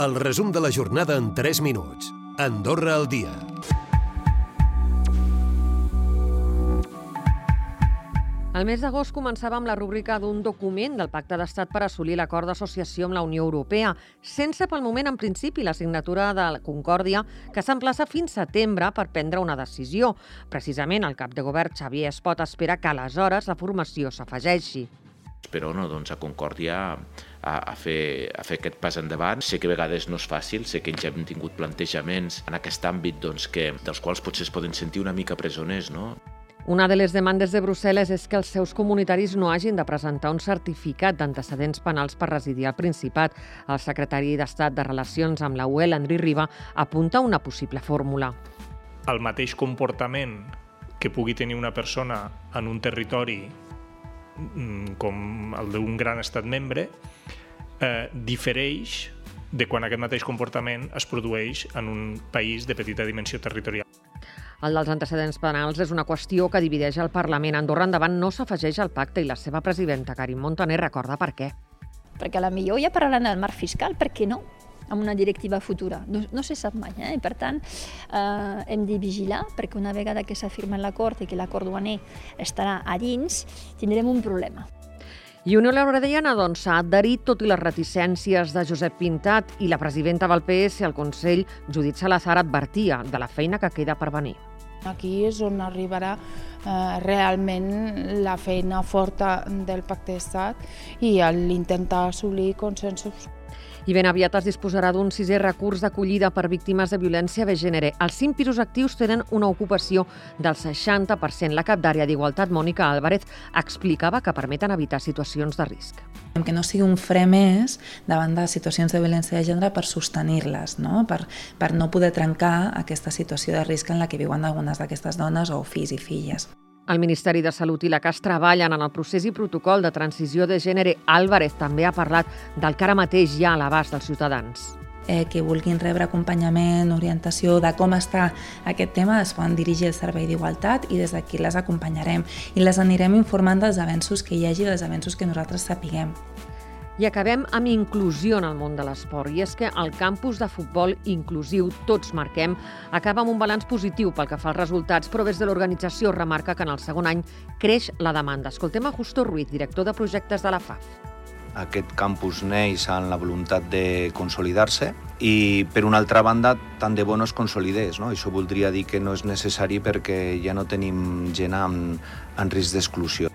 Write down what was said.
El resum de la jornada en 3 minuts. Andorra al dia. El mes d'agost començava amb la rúbrica d'un document del Pacte d'Estat per assolir l'acord d'associació amb la Unió Europea, sense pel moment en principi la signatura de la Concòrdia, que s'emplaça fins setembre per prendre una decisió. Precisament el cap de govern Xavier Espot espera que aleshores la formació s'afegeixi però no, doncs, a Concòrdia a, a, fer, a fer aquest pas endavant. Sé que a vegades no és fàcil, sé que ja hem tingut plantejaments en aquest àmbit doncs, que, dels quals potser es poden sentir una mica presoners, no? Una de les demandes de Brussel·les és que els seus comunitaris no hagin de presentar un certificat d'antecedents penals per residir al Principat. El secretari d'Estat de Relacions amb la UE, l'Andri Riba, apunta una possible fórmula. El mateix comportament que pugui tenir una persona en un territori mm, com el d'un gran estat membre eh, difereix de quan aquest mateix comportament es produeix en un país de petita dimensió territorial. El dels antecedents penals és una qüestió que divideix el Parlament. Andorra endavant no s'afegeix al pacte i la seva presidenta, Karim Montaner, recorda per què. Perquè a la millor ja parlaran del marc fiscal, per què no? amb una directiva futura. No, no se sap mai, eh? per tant eh, hem de vigilar perquè una vegada que s'ha firmat l'acord i que l'acord duaner estarà a dins, tindrem un problema. I Unió Lauredeana doncs, s'ha adherit tot i les reticències de Josep Pintat i la presidenta del PS al Consell, Judit Salazar, advertia de la feina que queda per venir. Aquí és on arribarà eh, realment la feina forta del pacte d'estat i l'intentar assolir consensos. I ben aviat es disposarà d'un sisè recurs d'acollida per víctimes de violència de gènere. Els cinc pisos actius tenen una ocupació del 60%. La cap d'àrea d'Igualtat, Mònica Álvarez, explicava que permeten evitar situacions de risc. Que no sigui un fre més davant de situacions de violència de gènere per sostenir-les, no? Per, per no poder trencar aquesta situació de risc en la que viuen algunes d'aquestes dones o fills i filles. El Ministeri de Salut i la CAS treballen en el procés i protocol de transició de gènere. Álvarez també ha parlat del que ara mateix hi ha a l'abast dels ciutadans eh, que vulguin rebre acompanyament, orientació de com està aquest tema, es poden dirigir al Servei d'Igualtat i des d'aquí les acompanyarem i les anirem informant dels avenços que hi hagi, dels avenços que nosaltres sapiguem. I acabem amb inclusió en el món de l'esport. I és que el campus de futbol inclusiu Tots Marquem acaba amb un balanç positiu pel que fa als resultats, però des de l'organització remarca que en el segon any creix la demanda. Escoltem a Justo Ruiz, director de projectes de la FAF. Aquest campus neix amb la voluntat de consolidar-se i, per una altra banda, tant de bo no es consolidés. No? Això voldria dir que no és necessari perquè ja no tenim gent amb, en risc d'exclusió.